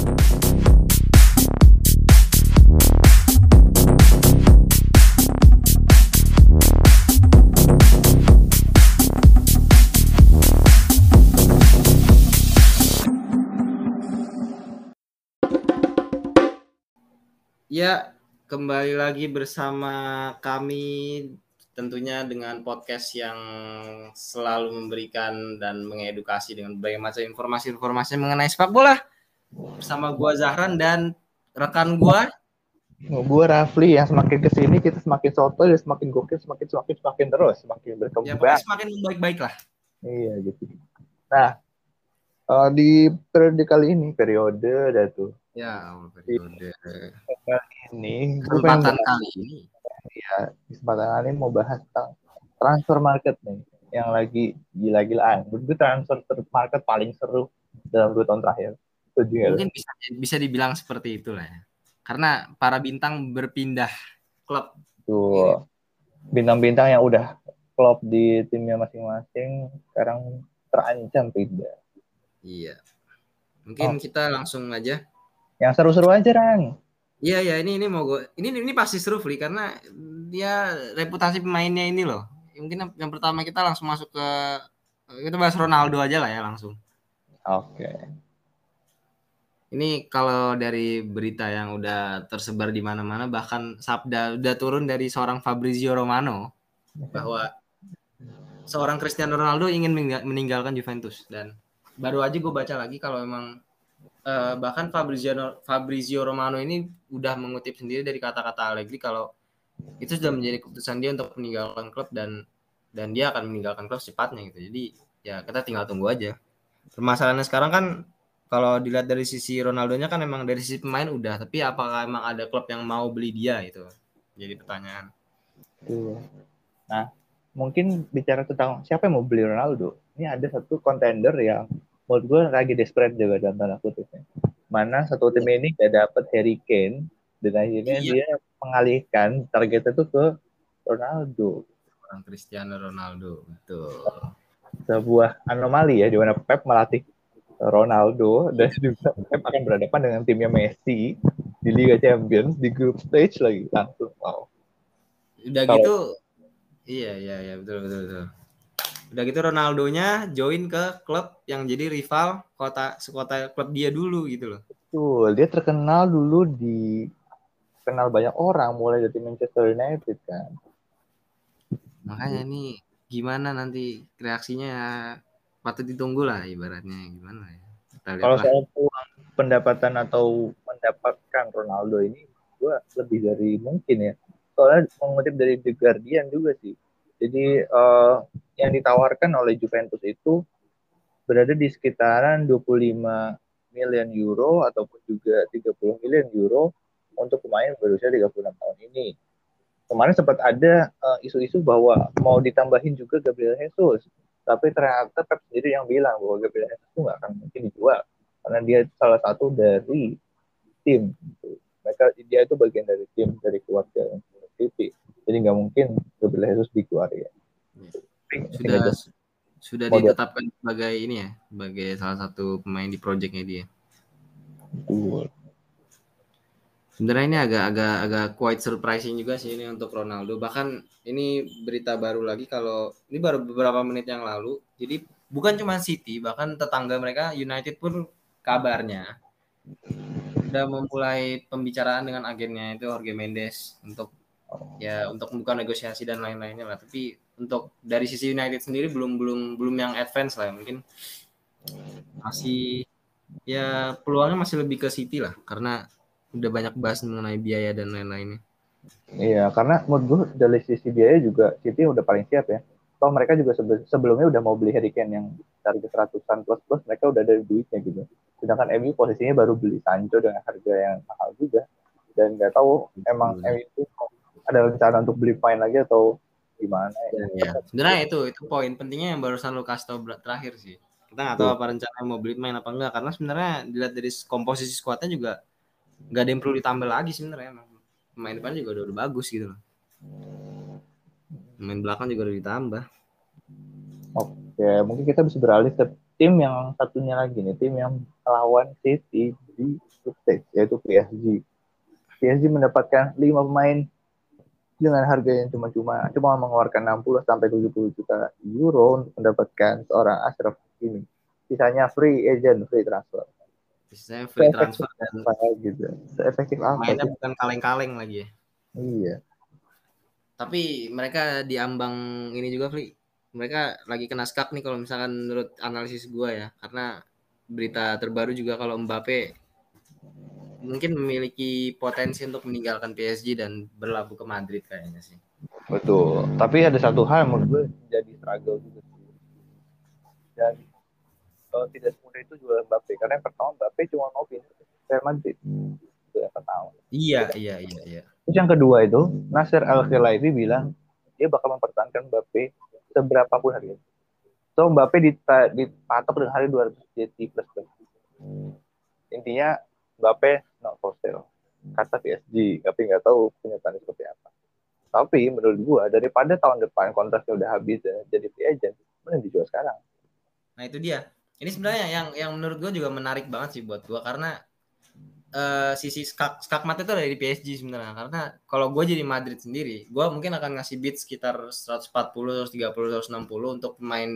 Ya, kembali lagi bersama kami tentunya dengan podcast yang selalu memberikan dan mengedukasi dengan berbagai macam informasi-informasi mengenai sepak bola. Bersama gua Zahran dan rekan gua Oh, gue Rafli yang semakin ke sini kita semakin soto dan semakin gokil semakin semakin semakin terus semakin ya berkembang. pokoknya semakin baik-baik lah. Iya gitu. Nah eh, di periode kali ini periode dah tuh Ya, periode ini gue pengen kesempatan kali ini. ya kesempatan kali ini mau bahas tentang transfer market nih yang lagi gila-gilaan. Menurut gue transfer market paling seru dalam dua tahun terakhir. Setuju? Mungkin bisa bisa dibilang seperti itulah ya. Karena para bintang berpindah klub. Tuh bintang-bintang yang udah klop di timnya masing-masing sekarang terancam pindah. Iya. Mungkin Oh. kita langsung aja Yang seru-seru aja, Rang. Iya ya ini ini mau gue ini ini pasti seru Fli karena dia reputasi pemainnya ini loh. Mungkin yang, yang pertama kita langsung masuk ke kita bahas Ronaldo aja lah ya langsung. Oke. Ini kalau dari berita yang udah tersebar di mana-mana bahkan sabda udah turun dari seorang Fabrizio Romano bahwa seorang Cristiano Ronaldo ingin meningga- meninggalkan Juventus dan baru aja gue baca lagi kalau emang eh, bahkan Fabrizio Fabrizio Romano ini udah mengutip sendiri dari kata-kata Allegri kalau itu sudah menjadi keputusan dia untuk meninggalkan klub dan dan dia akan meninggalkan klub secepatnya gitu. Jadi ya kita tinggal tunggu aja. Permasalahannya sekarang kan kalau dilihat dari sisi Ronaldonya kan emang dari sisi pemain udah, tapi apakah emang ada klub yang mau beli dia itu? Jadi pertanyaan. Tuh. Nah, mungkin bicara tentang siapa yang mau beli Ronaldo. Ini ada satu kontender yang menurut gue lagi desperate juga dalam tanda kutipnya. Mana satu tim ini gak dapet Harry Kane dan akhirnya Iya. dia mengalihkan targetnya itu ke Ronaldo. Orang Cristiano Ronaldo, betul. Sebuah anomali ya di mana Pep melatih Ronaldo dan juga Pep akan berhadapan dengan timnya Messi di Liga Champions di group stage lagi langsung wow. Udah Kalau- gitu Iya, iya, iya, betul, betul, betul. Udah gitu Ronaldonya join ke klub yang jadi rival kota sekota klub dia dulu gitu loh. Betul, dia terkenal dulu di kenal banyak orang mulai dari Manchester United kan. Makanya ini gimana nanti reaksinya ya, patut ditunggu lah ibaratnya gimana ya. Kita lihat Kalau lah. soal peluang pendapatan atau mendapatkan Ronaldo ini gua lebih dari mungkin ya. Soalnya mengutip dari The Guardian juga sih. Jadi eh, yang ditawarkan oleh Juventus itu berada di sekitaran 25 miliar euro ataupun juga 30 miliar euro untuk pemain berusia 36 tahun ini. Kemarin sempat ada eh, isu-isu bahwa mau ditambahin juga Gabriel Jesus, tapi ternyata Pep sendiri yang bilang bahwa Gabriel Jesus itu nggak akan mungkin dijual karena dia salah satu dari tim. gitu. Mereka dia itu bagian dari tim dari keluarga City, jadi nggak mungkin Gabriel Jesus dikeluarin. sudah sudah Mau dia- ditetapkan sebagai ini ya, sebagai salah satu pemain di proyeknya dia. Betul. Sebenarnya ini agak agak agak quite surprising juga sih ini untuk Ronaldo. Bahkan ini berita baru lagi kalau ini baru beberapa menit yang lalu. Jadi bukan cuma City, bahkan tetangga mereka United pun kabarnya udah memulai pembicaraan dengan agennya itu Jorge Mendes untuk ya untuk membuka negosiasi dan lain-lainnya lah. Tapi untuk dari sisi United sendiri belum belum belum yang advance lah mungkin masih ya peluangnya masih lebih ke City lah karena udah banyak bahas mengenai biaya dan lain-lainnya. Iya, karena menurut gue dari sisi biaya juga City udah paling siap ya. Toh mereka juga sebe- sebelumnya udah mau beli Harry Kane yang target ratusan plus plus mereka udah ada duitnya gitu. Sedangkan MU posisinya baru beli Sancho dengan harga yang mahal juga. Dan nggak tahu emang. MU itu ada rencana untuk beli pemain lagi atau gimana ya. Ya, sebenarnya itu itu poin pentingnya yang barusan lu kasih tau terakhir sih. Kita nggak tahu apa rencana mau beli pemain apa enggak karena sebenarnya dilihat dari komposisi skuadnya juga nggak ada yang perlu ditambah lagi sebenarnya. emang. Pemain depan juga udah, udah bagus gitu loh. Pemain belakang juga udah ditambah. Oke, mungkin kita bisa beralih ke tim yang satunya lagi nih, tim yang lawan City di stage yaitu PSG. PSG mendapatkan lima pemain dengan harga yang cuma-cuma cuma mengeluarkan 60 sampai 70 juta euro untuk mendapatkan seorang Ashraf ini. Sisanya free agent, free transfer. Sisanya free transfer dan apa gitu. Efektif apa? mainnya sih? bukan kaleng-kaleng lagi ya. Iya. Tapi mereka diambang ini juga, Fli. Mereka lagi kena skak nih kalau misalkan menurut analisis gua ya. Karena berita terbaru juga kalau Mbappe mungkin memiliki potensi untuk meninggalkan PSG dan berlabuh ke Madrid kayaknya sih. Betul. Tapi ada satu hal yang menurut gue jadi struggle juga sih. Dan uh, tidak semudah itu jual Mbappe karena yang pertama Mbappe cuma mau pindah ke Real Madrid. Itu yang pertama. Iya, iya, iya, iya. Terus yang kedua itu Nasser Al Khelaifi bilang dia bakal mempertahankan Mbappe seberapapun harganya. So Mbappe dipatok dengan harga 200 JT plus plus. Intinya Mbappe not for sale. Kata PSG, tapi nggak tahu kenyataannya seperti apa. Tapi menurut gua daripada tahun depan kontraknya udah habis dan jadi free agent, mending dijual sekarang. Nah, itu dia. Ini sebenarnya yang yang menurut gua juga menarik banget sih buat gua karena eh, sisi skak skakmat itu ada di PSG sebenarnya. Karena kalau gue jadi Madrid sendiri gue mungkin akan ngasih bid sekitar 140 130 160 untuk pemain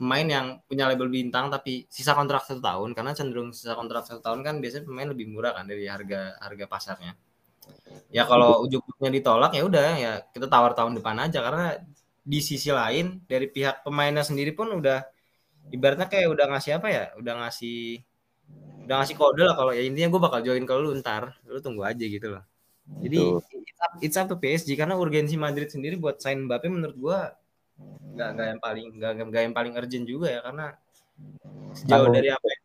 pemain yang punya label bintang tapi sisa kontrak satu tahun. Karena cenderung sisa kontrak satu tahun kan biasanya pemain lebih murah kan dari harga harga pasarnya. Ya kalau ujung-ujungnya ditolak ya udah ya kita tawar tahun depan aja. Karena di sisi lain dari pihak pemainnya sendiri pun udah ibaratnya kayak udah ngasih apa ya? Udah ngasih udah ngasih kode lah kalau ya. Intinya gue bakal join ke lu ntar. Lu tunggu aja gitu loh. Jadi it's up, it's up to PSG karena urgensi Madrid sendiri buat sign Mbappe menurut gue nggak nggak yang paling nggak nggak yang paling urgent juga ya. Karena sejauh dari apa ya,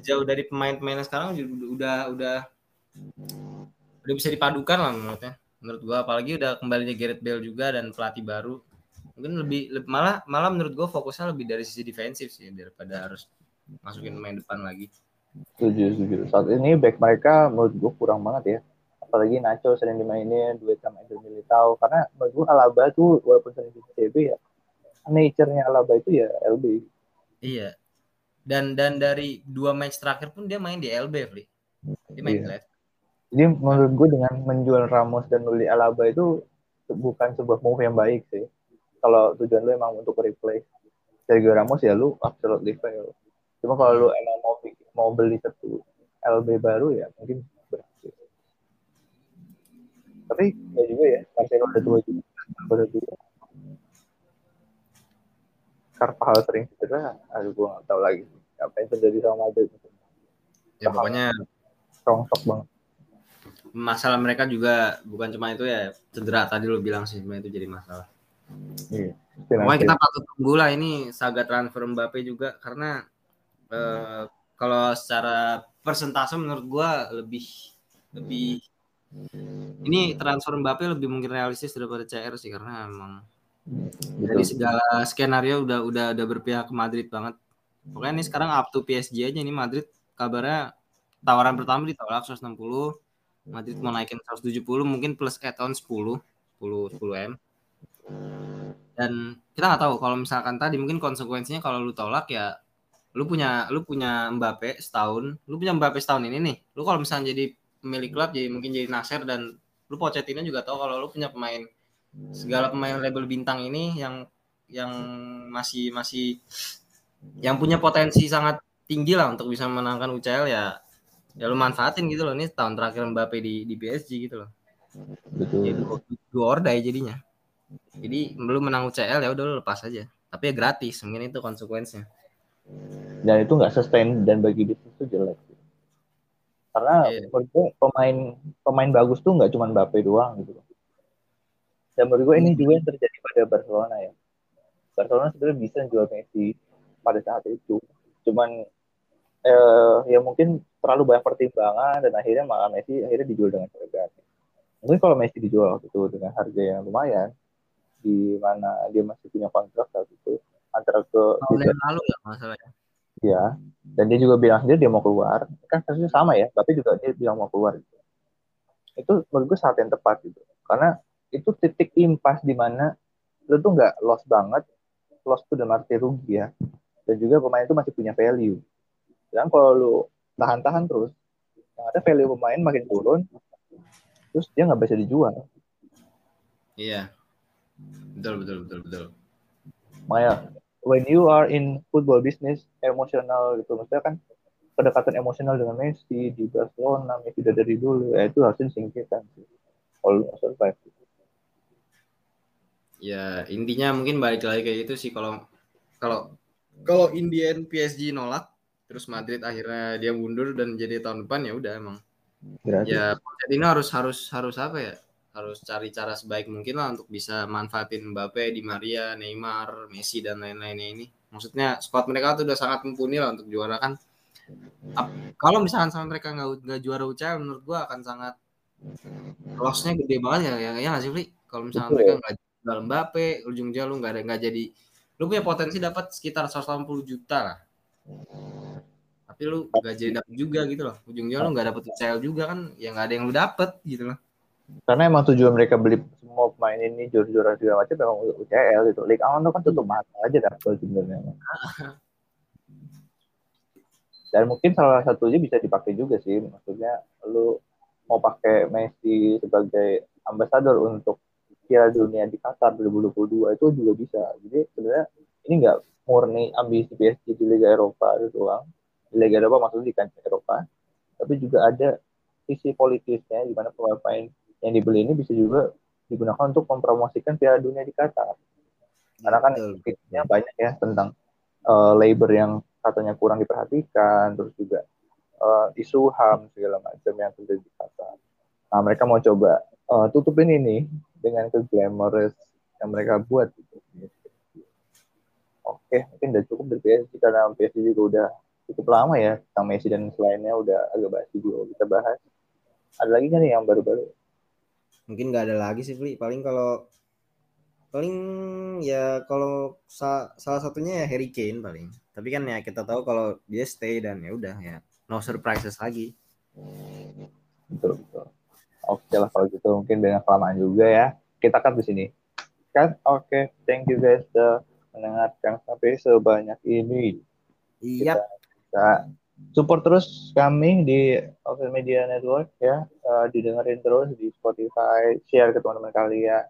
sejauh dari pemain-pemainnya sekarang udah udah udah bisa dipadukan lah menurutnya. Menurut gua. Apalagi udah kembalinya Gareth Bale juga dan pelatih baru mungkin lebih, malah malah menurut gua fokusnya lebih dari sisi defensif sih daripada harus masukin main depan lagi Setuju, setuju. Saat ini back mereka menurut gue kurang banget ya. Apalagi Nacho sering dimainin duet sama Eder Militao. Karena menurut gue Alaba tuh walaupun sering di CB ya, nature-nya Alaba itu ya LB. iya dan dan dari dua match terakhir pun dia main di LB Fli dia main di Iya. left Jadi menurut gue dengan menjual Ramos dan beli Alaba itu bukan sebuah move yang baik sih. Kalau tujuan lu emang untuk replace Sergio Ramos ya lu absolutely fail. Cuma kalau lu emang mau mau beli satu LB baru ya mungkin berhasil. Tapi ya juga ya, Marcelo udah tua juga. Udah tua. Carvajal sering cedera, aduh gue gak tahu lagi apa yang terjadi sama Madrid. ya pokoknya Rongsok banget. masalah mereka juga bukan cuma itu ya cedera tadi lu bilang sih cuma itu jadi masalah Iya. Pokoknya kita patut tunggu lah ini saga transfer Mbappe juga karena eh, kalau secara persentase menurut gua lebih lebih ini transfer Mbappe lebih mungkin realistis daripada CR sih karena emang dari Betul. segala skenario udah udah udah berpihak ke Madrid banget. Pokoknya ini sekarang up to PSG aja ini Madrid kabarnya tawaran pertama ditolak 160, Madrid mau naikin 170 mungkin plus add-on 10, 10 10 M. Dan kita nggak tahu kalau misalkan tadi mungkin konsekuensinya kalau lu tolak ya lu punya lu punya Mbappe setahun, lu punya Mbappe setahun ini nih. Lu kalau misalnya jadi pemilik klub jadi mungkin jadi Nasser dan lu Pochettino juga tahu kalau lu punya pemain segala pemain label bintang ini yang yang masih masih yang punya potensi sangat tinggi lah untuk bisa menangkan UCL ya ya lu manfaatin gitu loh ini tahun terakhir Mbappe di di PSG gitu loh Betul. jadi dua, dua ordai jadinya jadi lu menang UCL ya udah lu lepas aja. Tapi ya gratis mungkin itu konsekuensinya. Dan itu nggak sustain dan bagi bisnis itu jelek. Karena Iya. menurut gue pemain pemain bagus tuh nggak cuma Mbappe doang gitu dan menurut gue ini juga yang terjadi pada Barcelona ya. Barcelona sebenarnya bisa jual Messi pada saat itu. Cuman eh, ya mungkin terlalu banyak pertimbangan dan akhirnya malah Messi akhirnya dijual dengan harga. Mungkin kalau Messi dijual waktu itu dengan harga yang lumayan di mana dia masih punya kontrak saat itu antara ke tahun yang lalu ya masalahnya Ya, dan dia juga bilang sendiri dia mau keluar. Kan kasusnya sama ya, tapi juga dia bilang mau keluar. Gitu. Itu menurut gue saat yang tepat gitu. Karena itu titik impas di mana lu tuh nggak loss banget, loss tuh dalam arti rugi ya. dan juga pemain itu masih punya value. Dan kalau lu tahan-tahan terus, yang ada value pemain makin turun, terus dia nggak bisa dijual. Iya, betul betul betul betul. Makanya when you are in football business emosional gitu, maksudnya kan kedekatan emosional dengan Messi di Barcelona, Messi dari dulu, ya itu harus disingkirkan mau survive. Ya intinya mungkin balik lagi kayak gitu sih kalau kalau kalau Indian PSG nolak terus Madrid akhirnya dia mundur dan jadi tahun depan ya udah emang Berarti. ya ini harus harus harus apa ya harus cari cara sebaik mungkin lah untuk bisa manfaatin Mbappe, Di Maria, Neymar, Messi dan lain-lainnya ini. Maksudnya squad mereka tuh udah sangat mumpuni lah untuk juara kan. Kalau misalkan sama mereka nggak nggak juara UCL menurut gua akan sangat lossnya gede banget ya ya, ya nggak sih Fli? Kalau misalkan mereka nggak jual Mbappe, ujung-ujungnya lu nggak ada nggak jadi lu punya potensi dapat sekitar 180 juta lah tapi lu gak jadi dapet juga gitu loh ujungnya lu nggak dapet UCL juga kan ya nggak ada yang lu dapet gitu loh karena emang tujuan mereka beli semua pemain ini juara-juara segala macam memang UCL gitu. Liga Awan tuh kan tutup mata aja dapet sebenarnya. Dan mungkin salah satunya bisa dipakai juga sih. Maksudnya lu mau pakai Messi sebagai ambasador untuk Piala Dunia di Qatar 2022 itu juga bisa. Jadi sebenarnya ini nggak murni ambisi PSG di Liga Eropa itu doang. Di Liga Eropa maksudnya di kancah Eropa, tapi juga ada sisi politisnya di mana pemain yang dibeli ini bisa juga digunakan untuk mempromosikan Piala Dunia di Qatar. Karena kan kritiknya banyak ya tentang uh, labor yang katanya kurang diperhatikan, terus juga uh, isu HAM segala macam yang terjadi di Qatar. Nah, mereka mau coba uh, tutupin ini dengan ke glamorous yang mereka buat gitu. Oke, mungkin udah cukup dari PSG karena PSG juga udah cukup lama ya tentang Messi dan selainnya udah agak basi juga kita bahas. Ada lagi kan nih yang baru-baru? Mungkin nggak ada lagi sih, Fli. Paling kalau paling ya kalau sa salah satunya ya Harry Kane paling. Tapi kan ya kita tahu kalau dia stay dan ya udah ya no surprises lagi. Betul betul. Oke lah kalau gitu mungkin dengan kelamaan juga ya. Kita kan di sini. Kan oke. Okay. Thank you guys sudah mendengarkan sampai sebanyak ini. Iya. Kita, support terus kami di Open Media Network ya. Uh, didengerin terus di Spotify, share ke teman-teman kalian.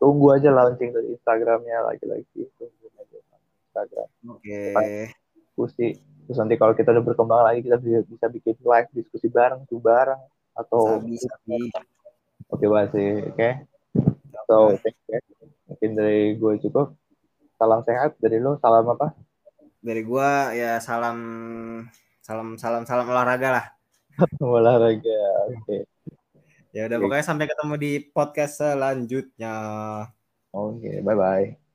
Tunggu aja launching dari Instagramnya lagi-lagi. Tunggu aja Instagram. Oke. Okay. Diskusi. Terus nanti kalau kita udah berkembang lagi kita bisa, bisa bikin live diskusi bareng tuh bareng atau bisa oke bahas sih oke so mungkin dari gue cukup salam sehat dari lo salam apa dari gue ya salam salam salam salam olahraga lah olahraga oke okay. ya udah okay. pokoknya sampai ketemu di podcast selanjutnya oke okay, bye bye